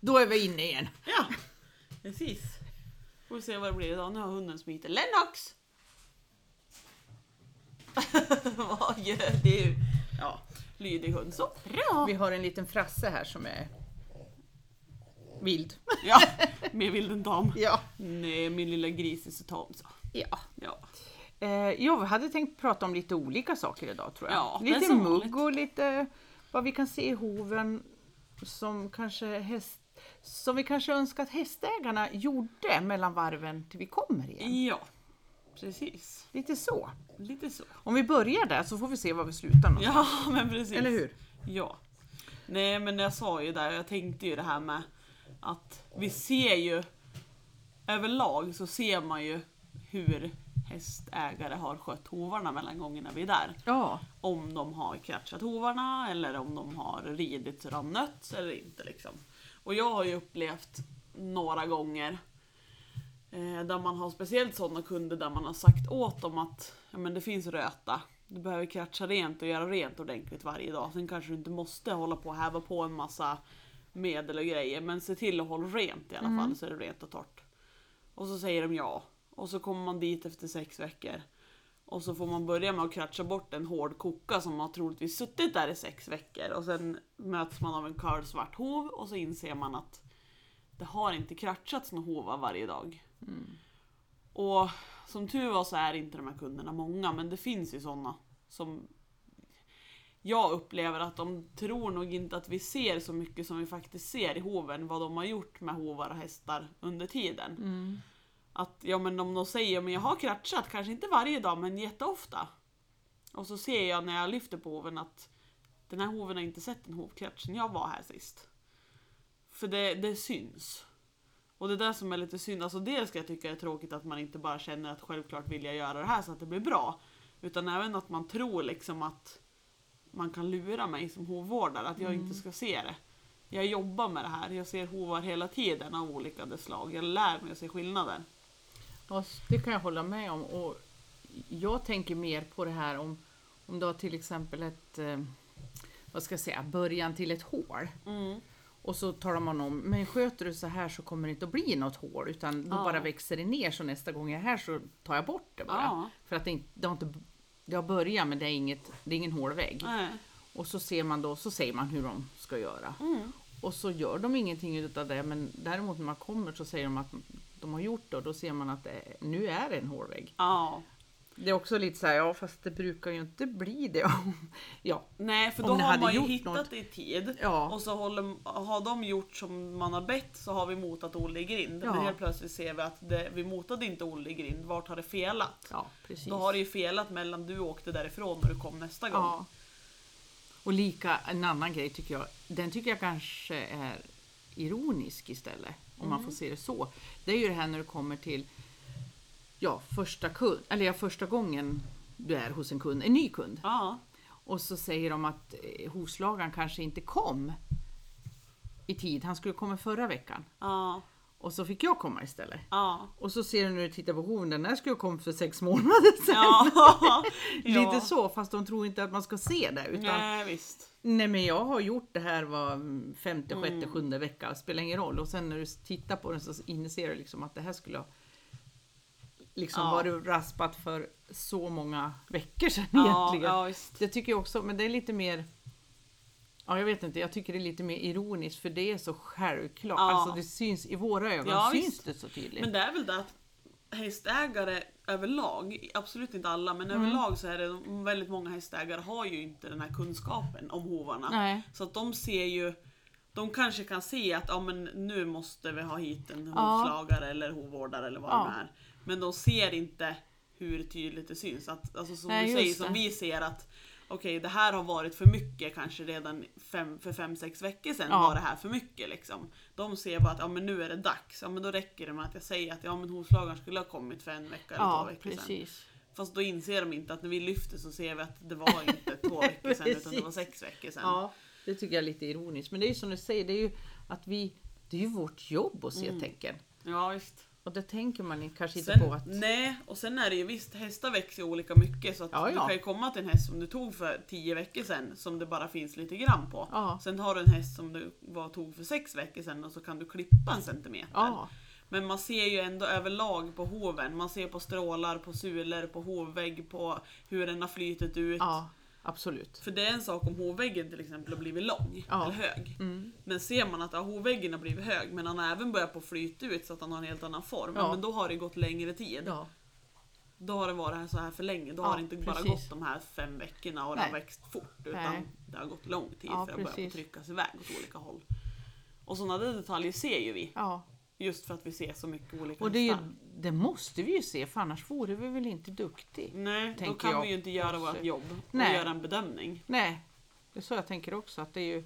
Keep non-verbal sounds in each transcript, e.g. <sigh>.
då är vi inne igen. Ja, precis. Får vi se vad det blir idag. Nu har hunden som heter Lennox. <laughs> vad gör du? Ja, lydig hund. Så bra! Vi har en liten frasse här som är vild. Ja, <laughs> mer vild än tam. Ja. Nej, min lilla gris är så tam så. ja. Ja. Eh, jag hade tänkt prata om lite olika saker idag tror jag. Ja, lite mugg och lite vad vi kan se i hoven som kanske häst, som vi kanske önskar att hästägarna gjorde mellan varven till vi kommer igen. Ja, precis. Lite så. Lite så. Om vi börjar där så får vi se var vi slutar någonstans. Ja, <laughs> men precis. Eller hur? Ja. Nej, men jag sa ju där, jag tänkte ju det här med att vi ser ju överlag så ser man ju hur hästägare har skött hovarna mellan gångerna vi är där. Ja. Om de har kratschat hovarna eller om de har ridit så de nötts eller inte liksom. Och jag har ju upplevt några gånger eh, där man har speciellt sådana kunder där man har sagt åt dem att ja, men det finns röta. Du behöver kratscha rent och göra rent ordentligt varje dag. Sen kanske du inte måste hålla på och häva på en massa medel och grejer. Men se till att hålla rent i alla fall så är det rent och torrt. Och så säger de ja. Och så kommer man dit efter sex veckor. Och så får man börja med att kratscha bort en hård koka som har troligtvis suttit där i sex veckor. Och sen möts man av en curlsvart hov och så inser man att det har inte kratschats några hovar varje dag. Och som tur var så är inte de här kunderna många, men det finns ju sådana som jag upplever att de tror nog inte att vi ser så mycket som vi faktiskt ser i hoven, vad de har gjort med hovar och hästar under tiden. Att ja men om de säger men jag har kratschat, kanske inte varje dag men jätteofta. Och så ser jag när jag lyfter på hoven att den här hoven har inte sett en hovkratsch sen jag var här sist. För det, det syns. Och det är det som är lite synd. Alltså dels ska jag tycka det är tråkigt att man inte bara känner att självklart vill jag göra det här så att det blir bra. Utan även att man tror liksom att man kan lura mig som hovvårdare, att jag inte ska se det. Jag jobbar med det här, jag ser hovar hela tiden av olika slag. Jag lär mig att se skillnader. Ja, det kan jag hålla med om. Och jag tänker mer på det här om, om du har till exempel ett, eh, vad ska jag säga, början till ett hål. Mm. Och så talar man om, men sköter du så här så kommer det inte att bli något hål utan då Ja. bara växer det ner så nästa gång jag är här så tar jag bort det bara. Ja. För att det, inte, det har inte, det har börjat men det är, inget, det är ingen hålvägg. Nej. Och så ser man då, så säger man hur de ska göra. Mm. Och så gör de ingenting utav det men däremot när man kommer så säger de att de har gjort och då ser man att det, nu är det en hålvägg. Ja. Det är också lite så här, ja fast det brukar ju inte bli det. om- <laughs> ja, Nej, för då har man ju hittat något. det i tid. Ja. Och så håller, har de gjort som man har bett så har vi motat Olle i grind. Ja. Men helt plötsligt ser vi att det, vi motade inte Olle i grind. Vart har det felat? ja precis. Då har det ju felat mellan du åkte därifrån och du kom nästa gång. Ja. Och lika en annan grej tycker jag, den tycker jag kanske är ironisk istället, om man får se det så. Det är ju det här när du kommer till ja, första, kund, eller ja, första gången du är hos en kund, en ny kund. Ja. Och så säger de att eh, hovslagaren kanske inte kom i tid. Han skulle komma förra veckan. Ja. Och så fick jag komma istället. Ja. Och så ser du när du tittar på hoven, den här skulle ha kommit för sex månader sedan. <laughs> Ja. Lite så, fast de tror inte att man ska se det. Utan, Nej, visst. Nej men jag har gjort det här var femte, sjätte, Mm. sjunde vecka, spelar ingen roll. Och sen när du tittar på den så inser du liksom att det här skulle ha liksom Ja. varit raspat för så många veckor sedan Ja, egentligen. ja, visst. Det tycker jag också, men det är lite mer Ja, jag vet inte, jag tycker det är lite mer ironiskt för det är så självklart. Ja. Alltså det syns i våra ögon, Ja, syns visst. det så tydligt. Men det är väl det att hästägare överlag, absolut inte alla, men Mm. överlag så är det väldigt många hästägare har ju inte den här kunskapen om hovarna. Nej. Så att de ser ju de kanske kan se att ja, men nu måste vi ha hit en Ja. hovslagare eller hovvårdare eller vad Ja. det är. Men de ser inte hur tydligt det syns. Att, alltså som Nej, du säger, som vi ser att okej det här har varit för mycket kanske redan fem, för fem sex veckor sedan Ja. var det här för mycket. Liksom. De ser bara att ja, men nu är det dags. Ja, men då räcker det med att jag säger att ja, men hovslagaren skulle ha kommit för en vecka eller två Ja, veckor sedan. precis. Fast då inser de inte att när vi lyfter så ser vi att det var inte två <laughs> veckor sedan utan det var sex veckor sedan. Ja, det tycker jag är lite ironiskt. Men det är ju som du säger, det är ju att vi, det är ju vårt jobb att se Mm. tecken. ja visst. Och det tänker man kanske inte Sen, på att... Nej, och sen är det ju visst, hästar växer olika mycket så att Ja, du ja. kan ju komma till en häst som du tog för 10 veckor sedan som det bara finns lite grann på. Ja. Sen har du en häst som du var, tog för 6 veckor sedan och så kan du klippa en centimeter. Men man ser ju ändå överlag på hoven. Man ser på strålar, på sulor, på hovvägg, på hur den har flytit ut. ja, absolut. För det är en sak om hovväggen till exempel har blivit lång Ja. eller hög. Mm. Men ser man att ja, hovväggen har blivit hög men han har även börjat på flyta ut så att han har en helt annan form. Ja. Men då har det gått längre tid. Ja, Då har det varit så här för länge. Då har det inte bara precis. gått de här fem veckorna och det har Nej. växt fort. Utan Nej. det har gått lång tid för att börja precis. tryckas iväg åt olika håll. Och sådana där detaljer ser ju vi. ja. Just för att vi ser så mycket olika Och det, ju, det måste vi ju se för annars vore vi väl inte duktig. Nej, då kan jag vi ju inte göra vårt jobb och Nej. göra en bedömning. Nej, det är så jag tänker också. Att det, är ju,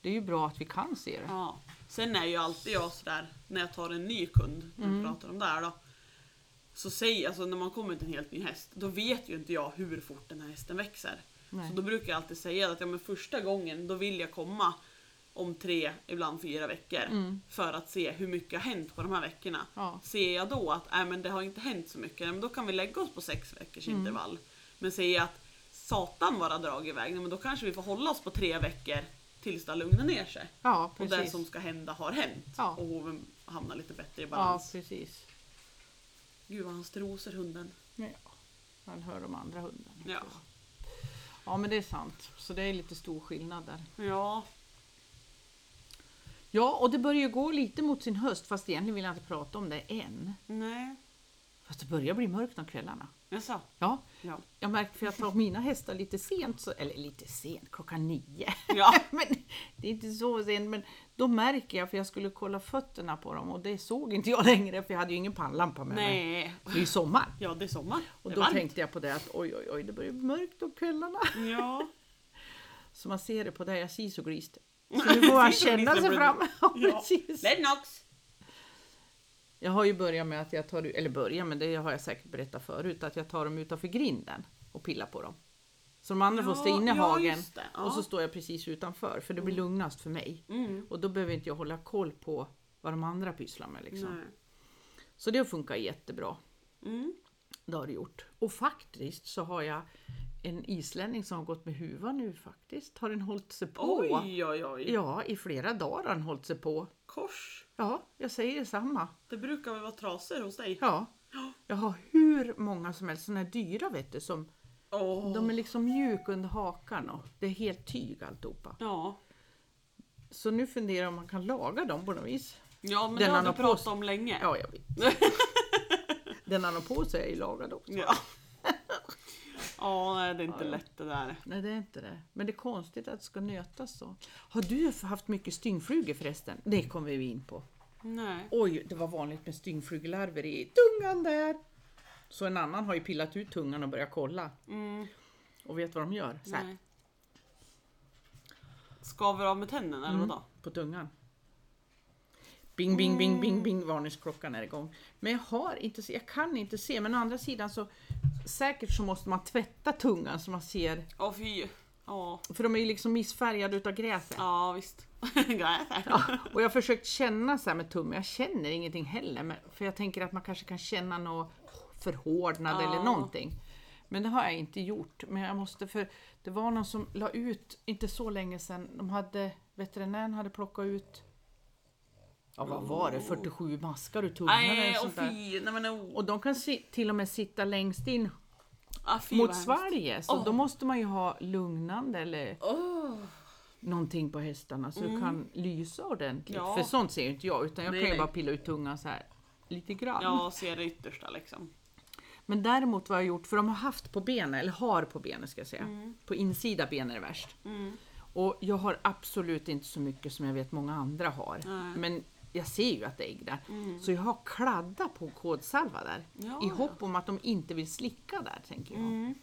det är ju bra att vi kan se det. Ja. Sen är ju alltid jag sådär, när jag tar en ny kund, när Mm. pratar om det här då. Så säger, alltså när man kommer till en helt ny häst, då vet ju inte jag hur fort den här hästen växer. Nej. Så då brukar jag alltid säga att ja, men första gången, då vill jag komma om tre, ibland fyra veckor. Mm. För att se hur mycket har hänt på de här veckorna. Ja. Ser jag då att äh, men det har inte hänt så mycket, men då kan vi lägga oss på sex veckors Mm. intervall. Men säger jag att satan vara drag iväg, nej, men då kanske vi får hålla oss på tre veckor tills det har lugnat ner sig. Ja, Och det som ska hända har hänt. Ja. Och hoven hamnar lite bättre i Ja, balans. precis. Gud vad han strosar hunden. Ja, man hör de andra hundarna. Ja. Ja, men det är sant. Så det är lite stor skillnad där. Ja. Ja, och det börjar gå lite mot sin höst, fast egentligen vill jag inte prata om det än. Nej. Fast det börjar bli mörkt om kvällarna. Jaså? Ja, Ja. jag märkte för jag tar mina hästar lite sent, så, eller lite sent, klockan nio. Ja. <laughs> men det är inte så sent, men då märker jag, för jag skulle kolla fötterna på dem och det såg inte jag längre för jag hade ju ingen pannlampa med mig. Nej. Det är ju sommar. Ja, det är sommar. Och är då varmt. tänkte jag på det att oj, oj, oj, det börjar bli mörkt om kvällarna. Ja. <laughs> Så man ser det på det, jag ser så glist. Så nu får <laughs> så känna sig fram. <laughs> Ja, Ja. Lennox! Jag har ju börjat med att jag tar, eller börjat men det har jag säkert berättat förut, att jag tar dem utanför grinden och pillar på dem. Så de andra får stå Ja, inne i ja, hagen. Ja. och så står jag precis utanför för det blir lugnast för mig. Mm. Och då behöver inte jag hålla koll på vad de andra pysslar med. Liksom. Så det funkar jättebra. Mm. Det har det gjort. Och faktiskt så har jag en islänning som har gått med huva nu faktiskt. Har den hållit sig på? Oj, oj, oj. Ja, i flera dagar har den hållit sig på. Kors. Ja, jag säger detsamma. Det brukar väl vara trasor hos dig? Ja. Jag har hur många som helst, såna här dyra vet du, som Åh. de är liksom mjuk under hakan och det är helt tyg alltihopa. Ja. Så nu funderar jag om man kan laga dem på något vis. Ja, men Den det har på pratat om länge. Ja, jag vet. <laughs> Den han har på sig är ju lagad också. Ja. <laughs> Ja, nej, det är inte lätt det där. Nej, det är inte det. Men det är konstigt att det ska nötas så. Har du haft mycket styngflugor förresten? Det kommer vi in på. Nej. Oj, det var vanligt med styngflugelarver i tungan där. Så en annan har ju pillat ut tungan och börjat kolla. Mm, Och vet vad de gör? Så här, nej. Skaver av med tänderna eller Mm. vadå? på tungan. Bing, bing, bing, bing, bing, varningsklockan är igång. Men jag har inte, jag kan inte se, men å andra sidan så säkert så måste man tvätta tungan så man ser, Åh fy. Ja, för de är ju liksom missfärgade utav gräset. ja visst. <laughs> Gräs här. Ja, och jag har försökt känna så här med tummen, jag känner ingenting heller. Men, för jag tänker att man kanske kan känna något förhårdnad Ja. eller någonting. Men det har jag inte gjort. Men jag måste, för det var någon som la ut, inte så länge sedan, de hade, veterinären hade plockat ut, ja vad var det, 47 maskar eller Nej, åh sånt där. fy. Nej men oh. Och de kan si, till och med sitta längst in Ah, fy, mot svalget. Så Åh. då måste man ju ha lugnande eller Åh. någonting på hästarna så du kan lysa ordentligt. Mm. Ja. För sånt ser ju inte jag utan jag Nej, kan ju nej. bara pilla ut tungan så här lite grann. Ja, ser det yttersta liksom. Men däremot vad jag har gjort, för de har haft på benen, eller har på benen ska jag säga. Mm. På insida ben är det värst. Och jag har absolut inte så mycket som jag vet många andra har. Nej. Mm. Men jag ser ju att det är ägg där. Så jag har kladdat på kodsalva där. Ja, I hopp om att de inte vill slicka där tänker jag. Mm.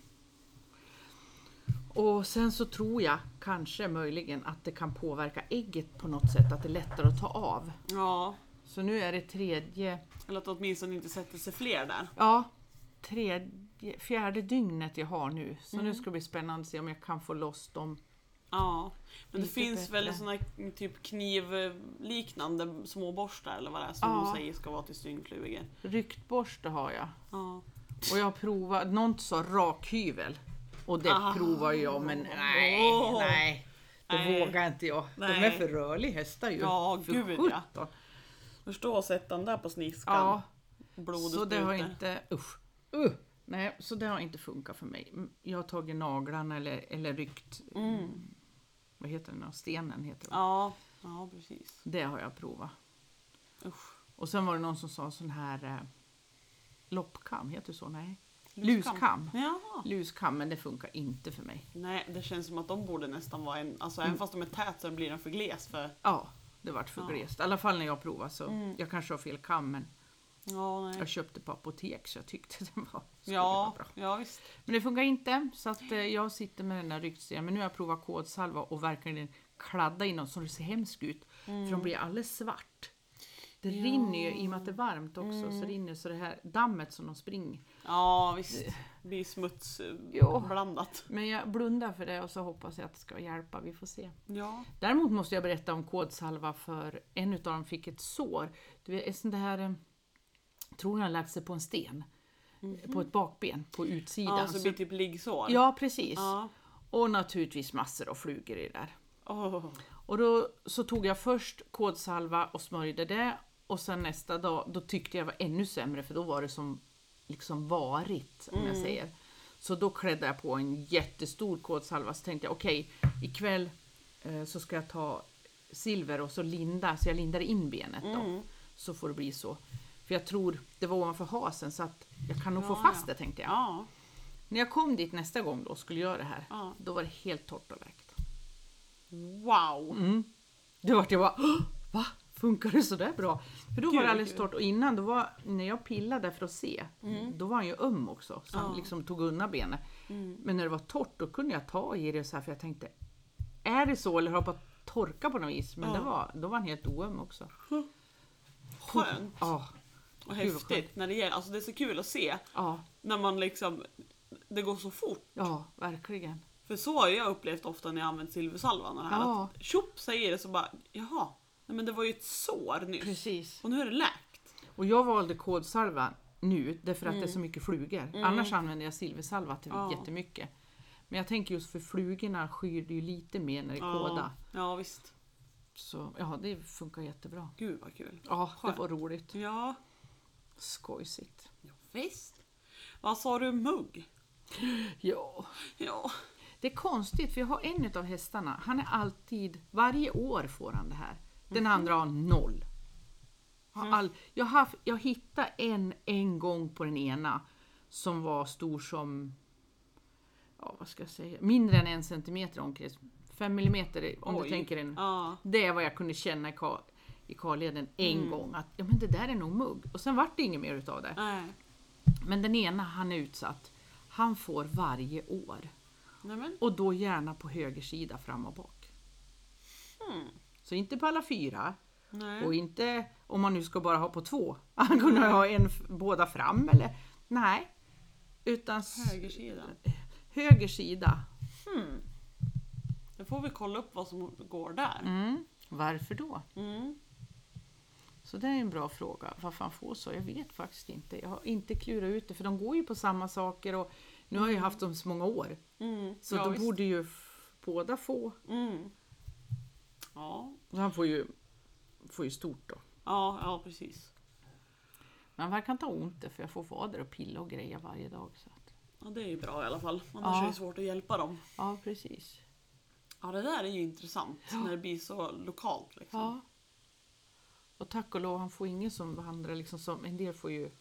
Och sen så tror jag kanske möjligen att det kan påverka ägget på något sätt, att det är lättare att ta av. Ja, Så nu är det tredje, eller att åtminstone inte sätter sig fler där. ja, tredje, fjärde dygnet jag har nu. Så nu ska det bli spännande att se om jag kan få loss dem Ja. Men det Lite finns väl såna typ knivliknande småborstar eller vad det är som Ja. de säger ska vara till stygnsflugor. Ryktborste har jag. Ja. Och jag har provat, någon sa rakhyvel. Och det Ah. provar jag men nej, Åh. nej. Det Nej. vågar inte jag. De Nej. är för rörliga hästar ju. Ja, för gud, ja. Förstå att sätta den där på sniskan. Ja, Blodet så det har inte, usch. Uh, nej, så det har inte funkat för mig. Jag har tagit naglarna eller, eller ryckt, Mm. Vad heter den? Stenen heter det. Ja, ja precis. Det har jag provat. Usch. Och sen var det någon som sa sån här eh, loppkam, heter det så? Nej. Luskam. Luskam, men det funkar inte för mig. Nej, det känns som att de borde nästan vara en, alltså Mm. även fast de är tät så blir den för gles för, Ja, det vart för Ja. glest. I alla fall när jag provade så. Mm. Jag kanske har fel kam men ja jag köpte på apotek så jag tyckte <laughs> det var, Ja, vara bra. ja visst. Men det funkar inte så att eh, jag sitter med den där ryktstenen. Men nu har jag provat kodsalva och verkligen kladda in dem så det ser hemskt ut. För de blir alldeles svart. Det Ja. rinner ju, i och med att det är varmt också, så rinner så det här dammet som de springer. Ja visst. Det blir smuts eh, Ja. blandat. Men jag blundar för det och så hoppas jag att det ska hjälpa, vi får se. Ja. Däremot måste jag berätta om kodsalva för en utav dem fick ett sår. Du vet, sånt här, eh, tror han har lagt sig på en sten. På ett bakben, på utsidan. Ja, så blir typ liggsår. ja, precis. Ja. Och naturligtvis massor av flugor i det där. Åh. Och då så tog jag först kodsalva och smörjde det och sen nästa dag då tyckte jag var ännu sämre för då var det som liksom varit om jag säger. Så då klädde jag på en jättestor kodsalva så tänkte jag okej ikväll eh, så ska jag ta silver och så linda så jag lindar in benet då. Mm. Så får det bli så. För jag tror det var ovanför hasen så att jag kan nog få Ja, fast ja. det tänkte jag. Ja. När jag kom dit nästa gång då och skulle göra det här Ja. då var det helt torrt och läkt. Wow. Mm. Då vart jag bara, "Åh, va? Funkar det sådär bra? För då Gud, var det alldeles torrt och innan, då var, när jag pillade för att se, då var han ju öm också. Så han liksom tog undan benet. Mm. Men när det var torrt, då kunde jag ta i det så här för jag tänkte, är det så eller har jag bara torka på något vis? Men det var, då var han helt oöm också. Skönt Ja, Gud, vad häftigt. När det, gäller, alltså det är så kul att se ja, när man liksom, det går så fort. ja, verkligen. För så har jag upplevt ofta när jag använt silversalvan. Här, Ja. Att tjopp säger det så bara, jaha, nej men det var ju ett sår nyss. Precis. Och nu är det läkt. Och jag valde kodsalva nu därför att det är så mycket flugor. Annars använder jag silversalva till Mm. Ja. jättemycket. Men jag tänker just för flugorna skyr det ju lite mer när det är kåda. Ja, ja visst. Så ja, det funkar jättebra. Gud vad kul. Ja, det Skönt. var roligt. Ja, Skojsigt. ja visst. Vad sa du, mugg? Ja, Ja. det är konstigt för jag har en av hästarna. Han är alltid, varje år får han det här. Den andra har noll. Har all, jag, har, jag hittade en en gång på den ena som var stor som, ja vad ska jag säga, mindre än en centimeter omkrets. Fem millimeter om Oj. du tänker en Ja. Det är vad jag kunde känna i, i karleden en gång. Att ja, men det där är nog mugg. Och sen vart det inget mer utav det. Nej. Men den ena, han är utsatt. Han får varje år. Nej men. Och då gärna på höger sida fram och bak. Hmm. Så inte på alla fyra. Nej. Och inte om man nu ska bara ha på två. <laughs> Han kunde ha en båda fram eller? Nej. Utan s- Högersida. höger sida. Hmm. Då får vi kolla upp vad som går där. Mm. Varför då? Mm. Så det är en bra fråga. Varför han får så? Jag vet faktiskt inte. Jag har inte klurat ut det för de går ju på samma saker och nu har jag haft dem så många år. Mm. Så ja, då visst. borde ju båda få. Mm. Ja. Och han får ju, får ju stort då. Ja, ja precis. Men han verkar inte ha ont det för jag får vara där och pilla och greja varje dag. Så att, Ja, det är ju bra i alla fall. Annars Ja. är det svårt att hjälpa dem. ja, precis. Ja, det där är ju intressant när det blir så lokalt. Liksom. Ja. Och tack och lov, han får ingen som vandrar liksom som, en del får ju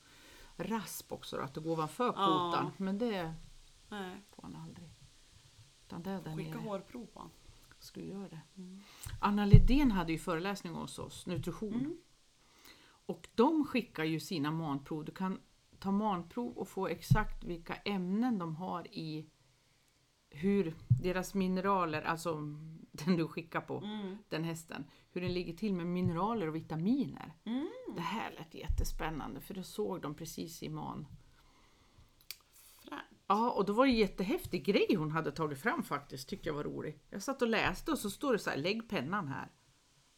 rasp också då, att det går ovanför kotan. Ja. Men det Nej. får han aldrig. Utan det är där Skicka nere. hårprov på. Skulle göra det. Anna Lidén hade ju föreläsning hos oss, nutrition. Mm. Och de skickar ju sina manprov. Du kan ta manprov och få exakt vilka ämnen de har i hur deras mineraler, alltså den du skickar på, Mm. den hästen, hur den ligger till med mineraler och vitaminer. Mm. Det här lät jättespännande för det såg de precis i man. Fränt. Ja, och då var det en jättehäftig grej hon hade tagit fram faktiskt, tyckte jag var rolig. Jag satt och läste och så står det så här, lägg pennan här.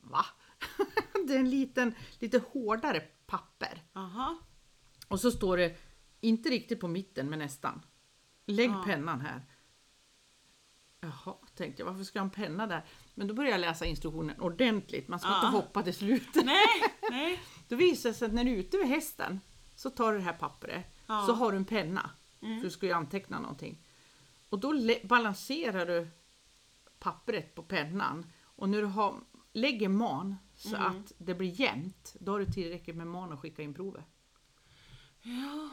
Va? <laughs> det är en liten, lite hårdare papper. Aha. Och så står det, inte riktigt på mitten men nästan. Lägg Ja. pennan här. Jaha, tänkte jag, varför ska jag ha en penna där? Men då började jag läsa instruktionen ordentligt, man ska Ja. inte hoppa till slutet. Nej, <laughs> nej. Då visar det sig att när du är ute vid hästen så tar du det här pappret, Ja. så har du en penna. Mm. För du ska ju anteckna någonting. Och då balanserar du pappret på pennan. Och när du har, lägger man så Mm. att det blir jämnt, då har du tillräckligt med man att skicka in provet. Jaha.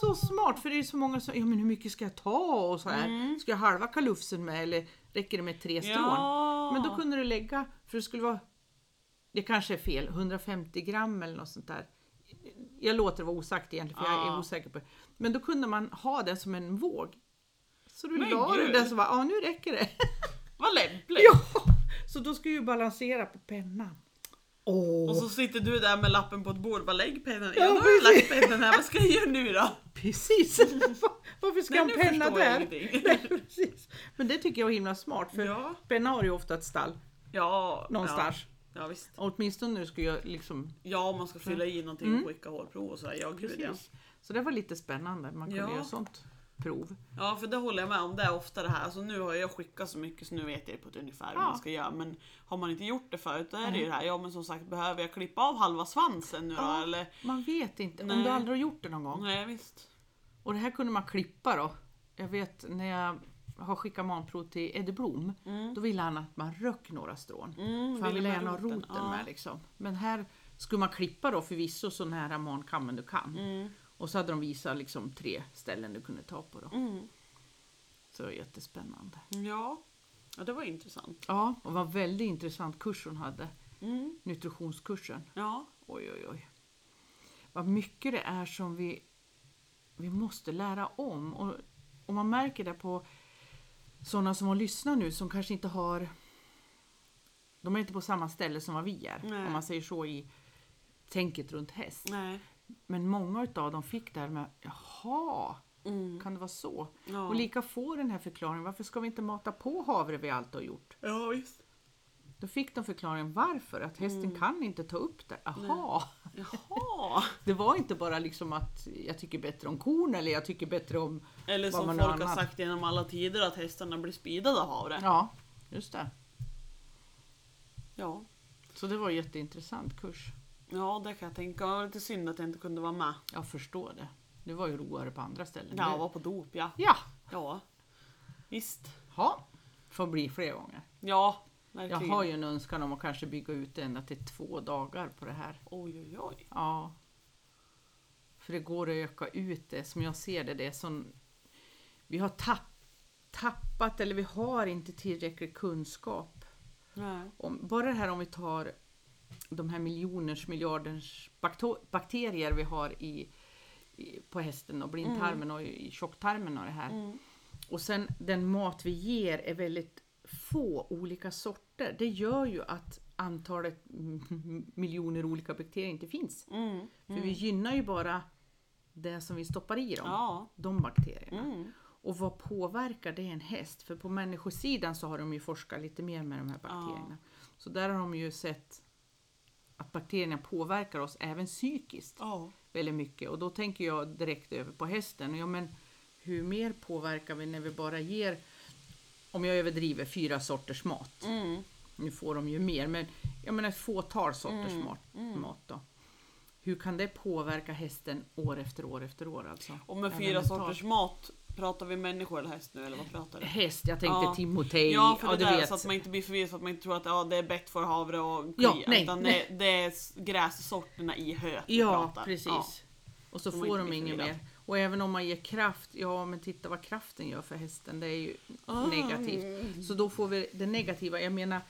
Så smart, för det är så många som ja men hur mycket ska jag ta och så här. Ska jag halva kalufsen med eller räcker det med tre strån? Mm. Ja. Men då kunde du lägga, för det skulle vara, det kanske är fel, 150 gram eller något sånt där. Jag låter det vara osagt egentligen för jag är Ja. osäker på det. Men då kunde man ha den som en våg. Så du Men la du den så bara, ja nu räcker det. Vad lämpligt. <laughs> ja! Så då ska ju balansera på pennan. Åh, Och så sitter du där med lappen på ett bord bara lägg pennan. Ja, Ja, nu har jag precis. lagt pennan här, vad ska jag göra nu då? precis! <laughs> Varför ska jag Nej, nu penna jag där? ingenting. <laughs> Nej, precis. Men det tycker jag var himla smart för Ja. penna har ju ofta ett stall Ja, någonstans. Ja, ja visst. Åtminstone du ska göra liksom Ja, om man ska fylla i någonting och skicka hårprov och sådär. Ja, gud ja. Så det var lite spännande, man kunde Ja. göra sånt prov. Ja, för det håller jag med om. Det är ofta det här. Alltså, nu har jag skickat så mycket så nu vet jag på ett ungefär Ja. man ska göra. Men har man inte gjort det förut då är det ju det här. Ja, men som sagt, behöver jag klippa av halva svansen nu Ja. då? Eller? Man vet inte, om Nej. du aldrig har gjort det någon gång. Nej, visst. Och det här kunde man klippa då. Jag vet när jag har skickat manprov till Eddie Blom, då ville han att man röck några strån. Mm, för han ville gärna ha roten Ja. med liksom. Men här skulle man klippa då förvisso så nära mankammen du kan. Mm. Och så hade de visat liksom tre ställen du kunde ta på då. Mm. Så det var jättespännande. Ja. ja, det var intressant. Ja, och det var en väldigt intressant kurs hon hade. Mm. Nutritionskursen. Ja. Oj, oj, oj. Vad mycket det är som vi, vi måste lära om. Och, och man märker det på sådana som har lyssnat nu som kanske inte har... De är inte på samma ställe som vad vi är, Nej. om man säger så i tänket runt häst. Nej. Men många utav dem fick det här med, jaha, Mm. kan det vara så? Ja. Och lika får den här förklaringen, varför ska vi inte mata på havre vi alltid har gjort? ja, visst. Då fick de förklaringen varför, att hästen Mm. kan inte ta upp det. Jaha! Jaha. <laughs> Det var inte bara liksom att jag tycker bättre om korn eller jag tycker bättre om... Eller som man folk har annat. sagt genom alla tider att hästarna blir speedade av havre. Ja, just det. Ja. Så det var en jätteintressant kurs. Ja, det kan jag tänka. Det var lite synd att jag inte kunde vara med. Jag förstår det. Det var ju roligare på andra ställen. Ja, Det- var på dop ja. ja. Ja. Visst. Ha. Får bli fler gånger. Ja, Jag verkligen. har ju en önskan om att kanske bygga ut det ända till två dagar på det här. Oj, oj, oj. Ja. För det går att öka ut det. Som jag ser det, det är som... Vi har tapp, tappat eller vi har inte tillräcklig kunskap Nej. om, bara det här om vi tar de här miljoners, miljarders bakterier vi har i, i, på hästen och blindtarmen och i tjocktarmen och det här. Mm. Och sen den mat vi ger är väldigt få olika sorter. Det gör ju att antalet mm, <laughs> miljoner olika bakterier inte finns. Mm. För vi gynnar ju bara det som vi stoppar i dem, Ja. de bakterierna. Mm. Och vad påverkar det en häst? För på människosidan så har de ju forskat lite mer med de här bakterierna. Så där har de ju sett att bakterierna påverkar oss även psykiskt Ja. väldigt mycket. Och då tänker jag direkt över på hästen. Ja, men hur mer påverkar vi när vi bara ger, om jag överdriver, fyra sorters mat. Mm. Nu får de ju mer, men jag menar ett fåtal sorters Mm, mat, mat då. Hur kan det påverka hästen år efter år efter år alltså? Och med fyra sorters mat, pratar vi människor eller häst nu eller vad pratar du? Häst, jag tänkte Ja. Timotej, Ja, för ja, det du där vet. så att man inte blir förvirrad så att man inte tror att ja, det är bett för havre och kli, Ja, nej, utan nej. Det, det är grässorterna i höet Ja, pratar. precis. Ja. Och så Så får de inget mer. Och även om man ger kraft, ja men titta vad kraften gör för hästen, det är ju Ah. negativt. Så då får vi det negativa. Jag menar,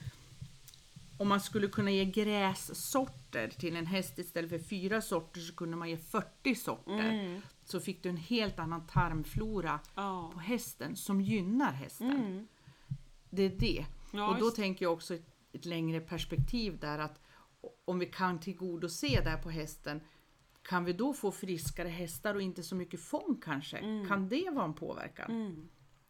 om man skulle kunna ge grässorter till en häst istället för fyra sorter så kunde man ge 40 sorter. Mm. Så fick du en helt annan tarmflora Ja. på hästen som gynnar hästen. Mm. Det är det. Ja, och då visst. tänker jag också ett, ett längre perspektiv där att om vi kan tillgodose det här på hästen Kan vi då få friskare hästar och inte så mycket fång kanske? Mm. Kan det vara en påverkan?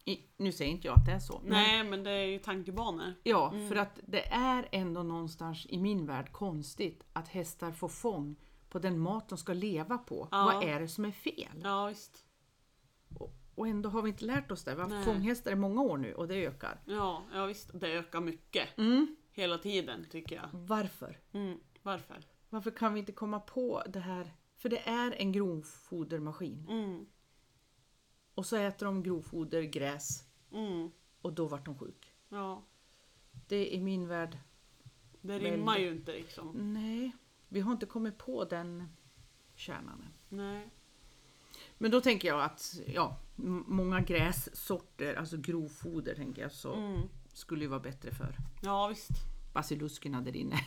I, nu säger inte jag att det är så. men- Nej, men det är ju tankebanor. Ja, för att det är ändå någonstans i min värld konstigt att hästar får fång på den mat de ska leva på. Ja. Vad är det som är fel? Ja, visst. Och, och ändå har vi inte lärt oss det. Vi har haft fånghästar i många år nu och det ökar. Ja, ja visst. Det ökar mycket. Mm. Hela tiden, tycker jag. Varför? Mm. Varför? Varför kan vi inte komma på det här? För det är en grovfodermaskin. Och så äter de grovfoder, gräs Mm. och då vart de sjuk. Ja, Det är min värld, det rimmar ju inte liksom. nej, vi har inte kommit på den kärnan än. Nej. Men då tänker jag att ja, m- många grässorter, alltså grovfoder tänker jag, så Mm. skulle ju vara bättre för Ja, visst. basiluskerna där inne.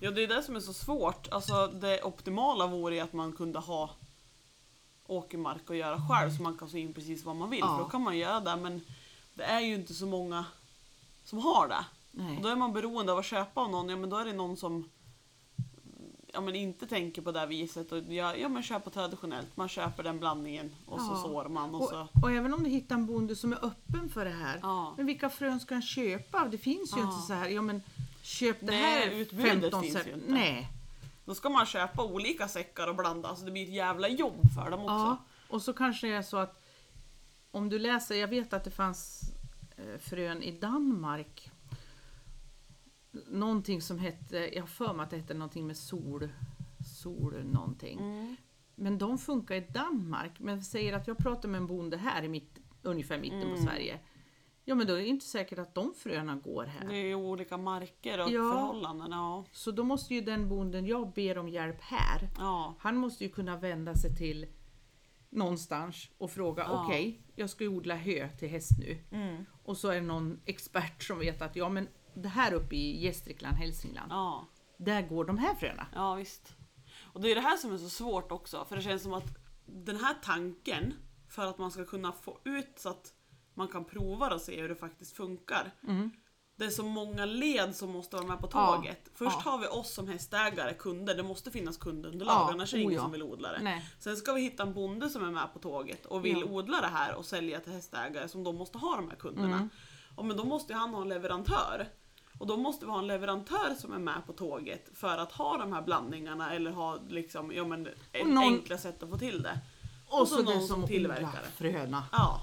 Ja, det är det som är så svårt. Alltså, det optimala vore ju att man kunde ha åkermark att göra själv så man kan så in precis vad man vill. Ja. För då kan man göra det, men det är ju inte så många som har det. Nej. Och då är man beroende av att köpa av någon, ja men då är det någon som ja, men inte tänker på det här viset och ja, ja men köper traditionellt. Man köper den blandningen och så Ja. sår man och, Och, så. och även om du hittar en bonde som är öppen för det här, Ja. men vilka frön ska han köpa? Det finns ju inte så här, ja men köp det Nej, här utbudet 15 finns ju inte. Nej. Då ska man köpa olika säckar och blanda, alltså det blir ett jävla jobb för dem också. Ja, och så kanske det är så att om du läser, jag vet att det fanns eh, frön i Danmark. Någonting som hette, jag har för mig att det hette någonting med sol, sol någonting. Mm. Men de funkar i Danmark. Men säger att jag pratar med en bonde här i mitt, ungefär mitten på Mm. Sverige. Ja men då är det inte säkert att de fröna går här. Det är ju olika marker och Ja. förhållanden. Ja. Så då måste ju den bonden jag ber om hjälp här, Ja. han måste ju kunna vända sig till någonstans och fråga Ja. okej, jag ska ju odla hö till häst nu. Mm. Och så är det någon expert som vet att ja men det här uppe i Gästrikland, Hälsingland, ja. där går de här fröna. Ja visst. Och det är det här som är så svårt också, för det känns som att den här tanken, för att man ska kunna få ut så att man kan prova och se hur det faktiskt funkar. Mm. Det är så många led som måste vara med på Ja, tåget. Först ja. har vi oss som hästägare, kunder, det måste finnas kundunderlag, Ja, annars är det oh ingen ja. som vill odla det. Nej. Sen ska vi hitta en bonde som är med på tåget och vill Ja. odla det här och sälja till hästägare som då måste ha de här kunderna. Mm. Och men då måste han ha en leverantör. Och då måste vi ha en leverantör som är med på tåget för att ha de här blandningarna eller ha liksom, ja, men, någon- enkla sätt att få till det. Och, Och så, så någon som tillverkar det. fröna. Ja,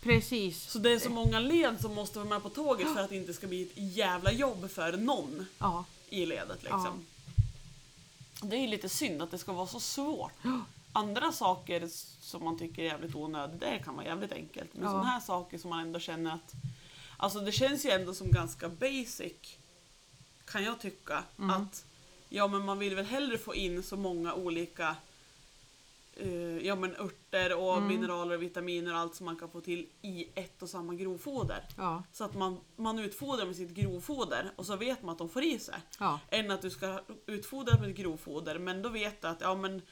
Precis. så det är så många led som måste vara med på tåget för att det inte ska bli ett jävla jobb för någon Ja. i ledet liksom. Det är ju lite synd att det ska vara så svårt. Ja. Andra saker som man tycker är jävligt onödigt, det kan vara jävligt enkelt. Men Ja. sådana här saker som man ändå känner att... Alltså det känns ju ändå som ganska basic, kan jag tycka. Mm. Att ja men man vill väl hellre få in så många olika eh, ja, men örter och Mm. mineraler och vitaminer och allt som man kan få till i ett och samma grovfoder. Ja. Så att man, man utfodrar med sitt grovfoder och så vet man att de får i sig. Ja. Än att du ska utfodra med grovfoder men då vet du att ja, men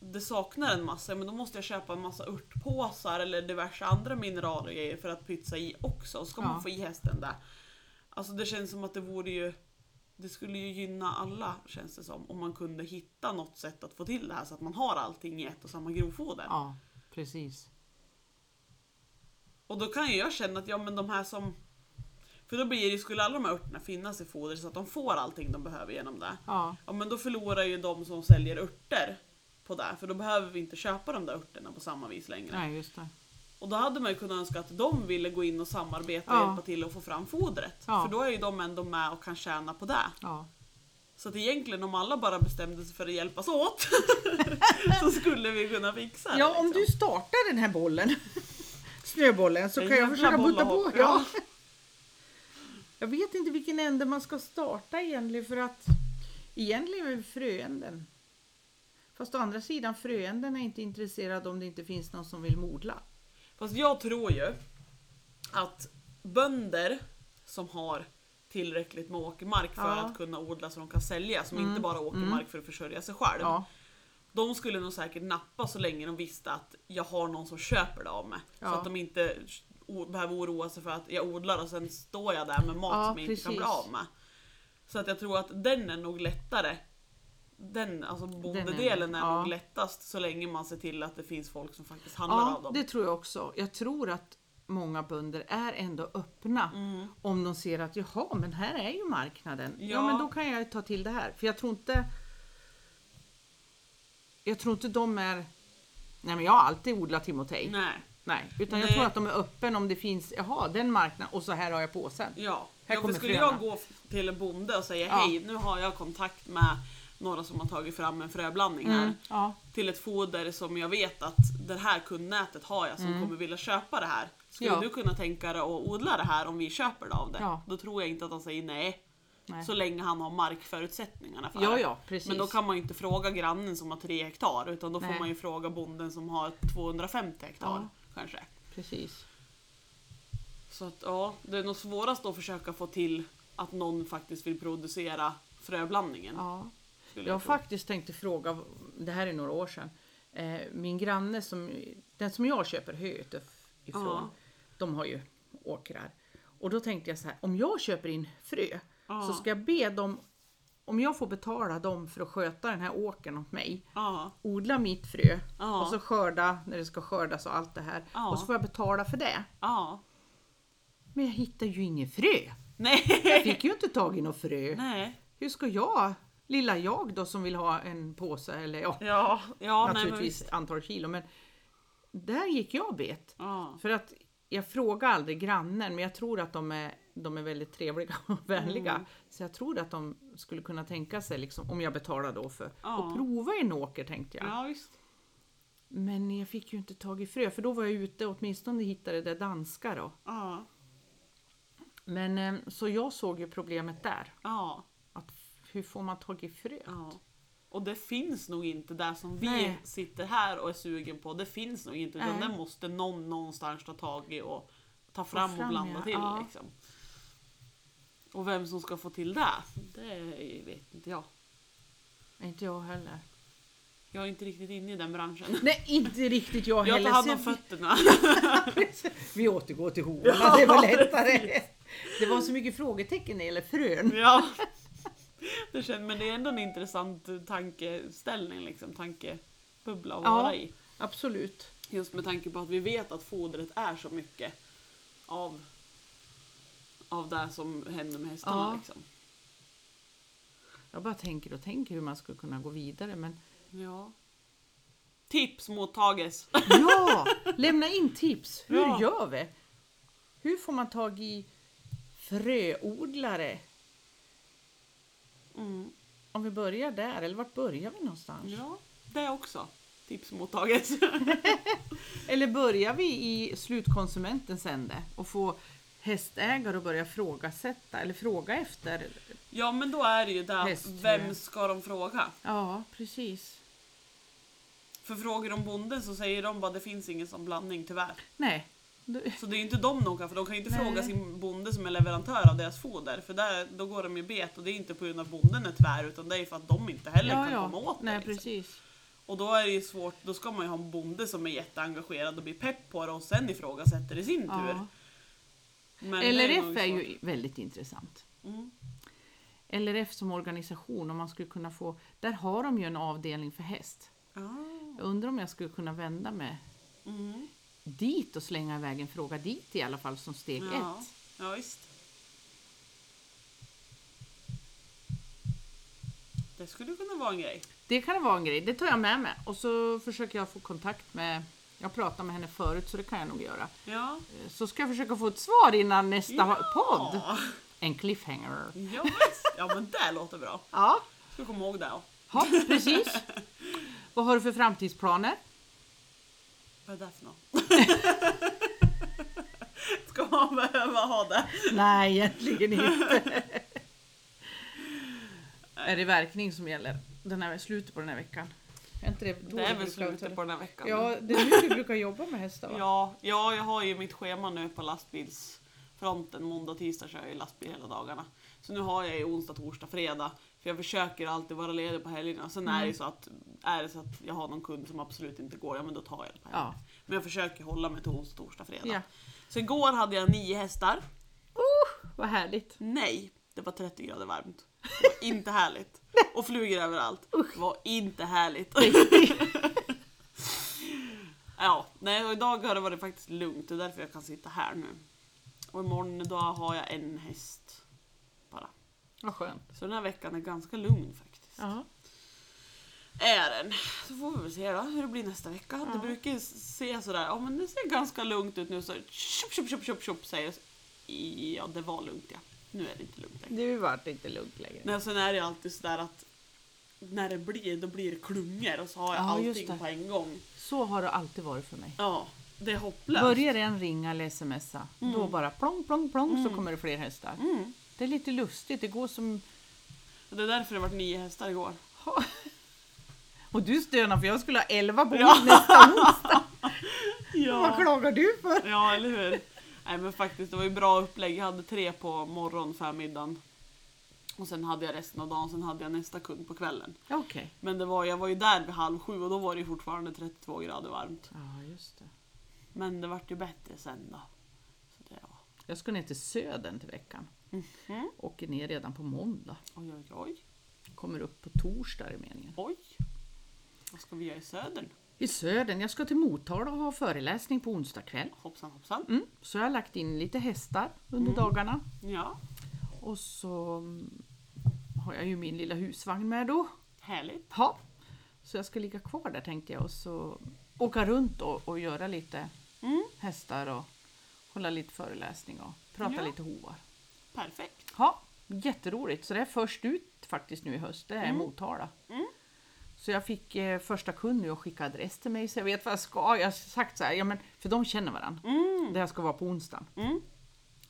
det saknar en massa, men då måste jag köpa en massa örtpåsar eller diverse andra mineraler och grejer för att pytsa i också. Och så ska Ja. man få i hästen där. Alltså det känns som att det vore ju det skulle ju gynna alla känns det som. Om man kunde hitta något sätt att få till det här så att man har allting i ett och samma grovfoder. ja, precis. Och då kan ju jag känna att ja men de här som För då blir det skulle alla de här örterna finnas i foder så att de får allting de behöver genom det. Ja. Ja men då förlorar ju de som säljer örter på det. För då behöver vi inte köpa de där örterna på samma vis längre. Nej, just det. Och då hade man ju kunnat önska att de ville gå in och samarbeta och Ja. hjälpa till att få fram fodret. Ja. För då är ju de ändå med och kan tjäna på det. Ja. Så att egentligen om alla bara bestämde sig för att hjälpas åt <laughs> så skulle vi kunna fixa det. Ja, om liksom. du startar den här bollen, <laughs> snöbollen, så En kan jag försöka att på. Ja. <laughs> Jag vet inte vilken ände man ska starta egentligen för att egentligen är det fröänden. Fast å andra sidan, fröänden är inte intresserad om det inte finns någon som vill modla. Fast jag tror ju att bönder som har tillräckligt med åkermark för Ja. att kunna odla så de kan sälja, som Mm, inte bara åkermark för att försörja sig själv. Ja, De skulle nog säkert nappa så länge de visste att jag har någon som köper det av mig. Så Ja. att de inte behöver oroa sig för att jag odlar och sen står jag där med mat som jag inte kan bli precis. av med. Så att jag tror att den är nog lättare den, alltså bondedelen är, ja. nog lättast så länge man ser till att det finns folk som faktiskt handlar av Ja, dem. det tror jag också. Jag tror att många bönder är ändå öppna Mm. om de ser att jaha, men här är ju marknaden. Ja. Ja. men då kan jag ta till det här. För jag tror inte jag tror inte de är Nej men jag har alltid odlat timotej. Nej. Nej. utan jag Nej. tror att de är öppen om det finns, jaha den marknaden och så här har jag påsen. Ja, Här ja för skulle fröna. jag gå till en bonde och säga Ja. hej, nu har jag kontakt med några som har tagit fram en fröblandning här Mm, ja. till ett foder som jag vet att det här kundnätet har jag som kommer vilja köpa det här. Skulle Mm. Ja. du kunna tänka dig att odla det här om vi köper det av det? Ja. Då tror jag inte att han säger nej. Nej. Så länge han har markförutsättningarna för Ja, det. ja, precis. Men då kan man ju inte fråga grannen som har tre hektar utan då får Nej. man ju fråga bonden som har 250 hektar kanske. Precis. Så att ja, det är nog svårast att försöka få till att någon faktiskt vill producera fröblandningen. Ja. Jag har faktiskt tänkt fråga, det här är några år sedan, eh, min granne som, den som jag köper höet ifrån, Ja. de har ju åkrar. Och då tänkte jag så här, om jag köper in frö Ja. så ska jag be dem, om jag får betala dem för att sköta den här åkern åt mig, Ja, odla mitt frö och så skörda när det ska skördas och allt det här. Och så får jag betala för det. Men jag hittar ju inget frö. Nej. Jag fick ju inte tag i något frö. Nej. Hur ska jag, lilla jag då som vill ha en påse eller ja, Ja, ja nej, men naturligtvis visst. antal kilo. Men där gick jag bet. Ja. För att jag frågar aldrig grannen men jag tror att de är, de är väldigt trevliga och <laughs> vänliga. Mm. Så jag tror att de skulle kunna tänka sig, liksom, om jag betalar då för Ja. att prova en åker tänkte jag. ja. Men jag fick ju inte tag i frö för då var jag ute och åtminstone hittade det danska då. Men eh, så jag såg ju problemet där. ja, hur får man tag i frö? ja. Och det finns nog inte där som vi Nej. sitter här och är sugen på. Det finns nog inte. Utan Nej. det måste någon någonstans ta tag i och ta fram, och fram, blanda ja. till. Ja. Liksom. Och vem som ska få till det, det vet inte jag. Inte jag heller. Jag är inte riktigt inne i den branschen. Nej, inte riktigt jag Jag heller. tar hand om jag- fötterna. <laughs> Vi återgår till hovarna, det var lättare. Det var så mycket frågetecken när det gäller frön. Ja. Det känns, men det är ändå en intressant tankeställning, liksom, tankebubbla att Ja. vara i. Absolut. Just med tanke på att vi vet att fodret är så mycket av, av det som händer med hästarna. Ja. Liksom. Jag bara tänker och tänker hur man skulle kunna gå vidare. Men Ja. Tips mottages. <laughs> ja, lämna in tips. Hur Ja. gör vi? Hur får man tag i fröodlare? Mm. Om vi börjar där, eller vart börjar vi någonstans? Ja, det också. Tips mottages. <laughs> Eller börjar vi i slutkonsumentens ände och få hästägare att börja frågasätta eller fråga efter? ja, men då är det ju där, Hästfrö. vem ska de fråga? Ja, precis. För frågar de bonden så säger de bara det finns ingen sån blandning tyvärr. Nej. <laughs> Så det är ju inte de de kan, för de kan ju inte Nej. fråga sin bonde som är leverantör av deras foder. För där, då går de ju bet och det är inte på grund av bonden är tvär utan det är för att de inte heller kan komma åt Nej, det. Liksom. precis. Och då är det ju svårt, då ska man ju ha en bonde som är jätteengagerad och blir pepp på det och sen ifrågasätter i sin tur. Ja. Men är LRF är svårt. ju väldigt intressant. Mm. LRF som organisation, om man skulle kunna få, där har de ju en avdelning för häst. Ah. Jag undrar om jag skulle kunna vända mig Mm. Dit och slänga iväg en fråga dit i alla fall som steg Ja. ett. ja, visst. Det skulle kunna vara en grej. Det kan vara en grej, det tar jag med mig. Och så försöker jag få kontakt med, jag pratade med henne förut så det kan jag nog göra. Ja. Så ska jag försöka få ett svar innan nästa Ja. podd. En cliffhanger. Ja, ja men det låter bra. Ja, Ska komma ihåg det. Ja precis. Vad har du för framtidsplaner? Vad är det för något? <laughs> Ska man behöva ha det? Nej, egentligen inte. <laughs> är det verkning som gäller den här, slutet på den här veckan? Är inte det, då Det är väl slutet på den här veckan. Ja, det är nu du brukar jobba med hästar va? <laughs> Ja, ja, jag har ju mitt schema nu på lastbilsfronten. Måndag, tisdag kör jag ju lastbil hela dagarna. Så nu har jag ju onsdag, torsdag, fredag. För jag försöker alltid vara ledig på helgerna. Sen är det så att är det så att jag har någon kund som absolut inte går, ja men då tar jag det på helgerna. Ja. Men jag försöker hålla mig till onsdag, torsdag, fredag. ja. Så igår hade jag nio hästar. Uh, vad härligt. Nej, det var 30 grader varmt. Det var <laughs> inte härligt. och flugor överallt. Det var inte härligt. <laughs> ja, nej och idag har det varit faktiskt lugnt. Det är därför jag kan sitta här nu. Och imorgon då har jag en häst. Vad skönt. Så den här veckan är ganska lugn faktiskt. Ja. Är den. Så får vi väl se då hur det blir nästa vecka. Det Ja. brukar ju se sådär, ja men det ser ganska lugnt ut nu så tjup, tjup, tjup, tjup, tjup, säger. Ja, det var lugnt ja. Nu är det inte lugnt längre. Det vart inte lugnt längre. Nej, sen är det ju alltid sådär att när det blir, då blir det klungor och så har jag Ja, allting det. på en gång. Så har det alltid varit för mig. Ja, det är hopplöst. Börjar en ringa eller smsa, då bara plong, plong, plong så kommer det fler hästar. Mm. Det är lite lustigt, det går som... Det är därför det varit nio hästar igår. Och du stönar för jag skulle ha elva på Ja. nästa onsdag. <laughs> Vad Ja. klagar du för? ja, eller hur? Nej men faktiskt, det var ju bra upplägg. Jag hade tre på morgon, förmiddagen. Och sen hade jag resten av dagen, sen hade jag nästa kund på kvällen. Okej. Men det var, jag var ju där vid halv sju och då var det ju fortfarande 32 grader varmt. Ja, just det. Men det vart ju bättre sen då. Så det var... Jag ska ner till Södern till veckan. Mhm. Åker ner redan på måndag. Oj, oj, oj. Kommer upp på torsdag i meningen. Oj. Vad ska vi göra i södern? I Södern. Jag ska till Motala och ha föreläsning på onsdag kväll. Hoppsan hoppsan. Mm. Så jag har lagt in lite hästar under dagarna. Ja, Och så mm, har jag ju min lilla husvagn med då. härligt. Ja. Så jag ska ligga kvar där tänkte jag och så åka runt och, och göra lite Mm, hästar och hålla lite föreläsning och prata Ja. lite hovar. Perfekt. Ja, jätteroligt. Så det är först ut faktiskt nu i höst, det är Mm. Motala. Mm. Så jag fick eh, första kund nu och skicka adress till mig så jag vet vad jag ska. Jag har sagt så här, ja, men, för de känner varandra. Mm. Där jag ska vara på onsdagen. Mm.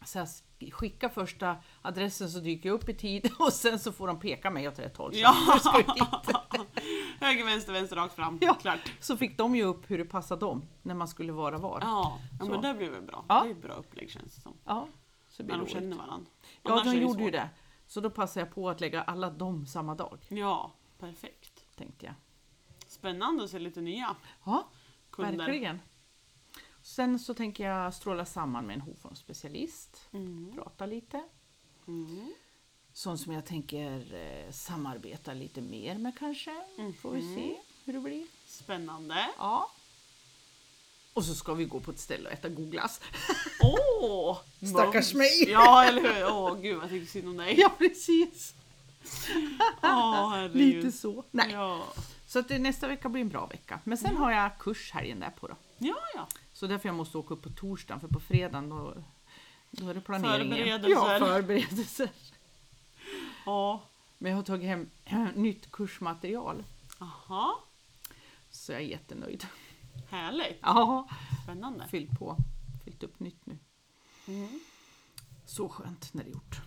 Så jag sk- skickar första adressen så dyker jag upp i tid <laughs> och sen så får de peka mig åt rätt håll. Ja. <laughs> Höger, vänster, vänster, rakt fram. Ja. Klart. Så fick de ju upp hur det passade dem när man skulle vara var. Ja, ja men det blir väl bra. Ja. Det är ett bra upplägg känns det som. Ja, så blir När de känner varandra. Ja, de gjorde ju det. Så då passade jag på att lägga alla dem samma dag, Ja, perfekt. tänkte jag. Spännande att se lite nya Ja, kunder. verkligen. Sen så tänker jag stråla samman med en hovformsspecialist, Mm. prata lite. Mm. Sånt som jag tänker eh, samarbeta lite mer med kanske. Får vi Mhm. se hur det blir. Spännande. Ja. Och så ska vi gå på ett ställe och äta god glass. Åh! <laughs> Stackars mums. mig. Ja, eller hur? Åh gud, jag tycker synd om dig. <laughs> Ja, precis. Herregud. Lite så. Nej. Ja. Så att det, nästa vecka blir en bra vecka. Men sen har jag kurs helgen därpå då. ja, ja. Så därför jag måste åka upp på torsdagen för på fredagen då, då är det planeringen. Förberedelser. Ja, förberedelser. <laughs> Ja. Men jag har tagit hem <clears throat> nytt kursmaterial. Aha. Så jag är jättenöjd. Härligt. Ja, Spännande. fyllt på. Fyllt upp nytt nu. Mm. Så skönt när det är gjort.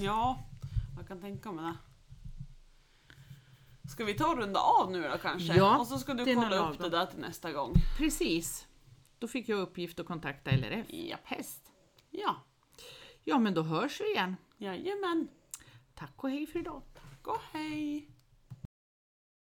Ja, jag kan tänka mig det. Ska vi ta och runda av nu då kanske? Ja, och så ska du kolla upp det där till nästa gång. Precis. Då fick jag uppgift att kontakta LRF. Japp. Häst. Ja, Ja, men då hörs vi igen. jajamän. Tack och hej för idag. Gå hej!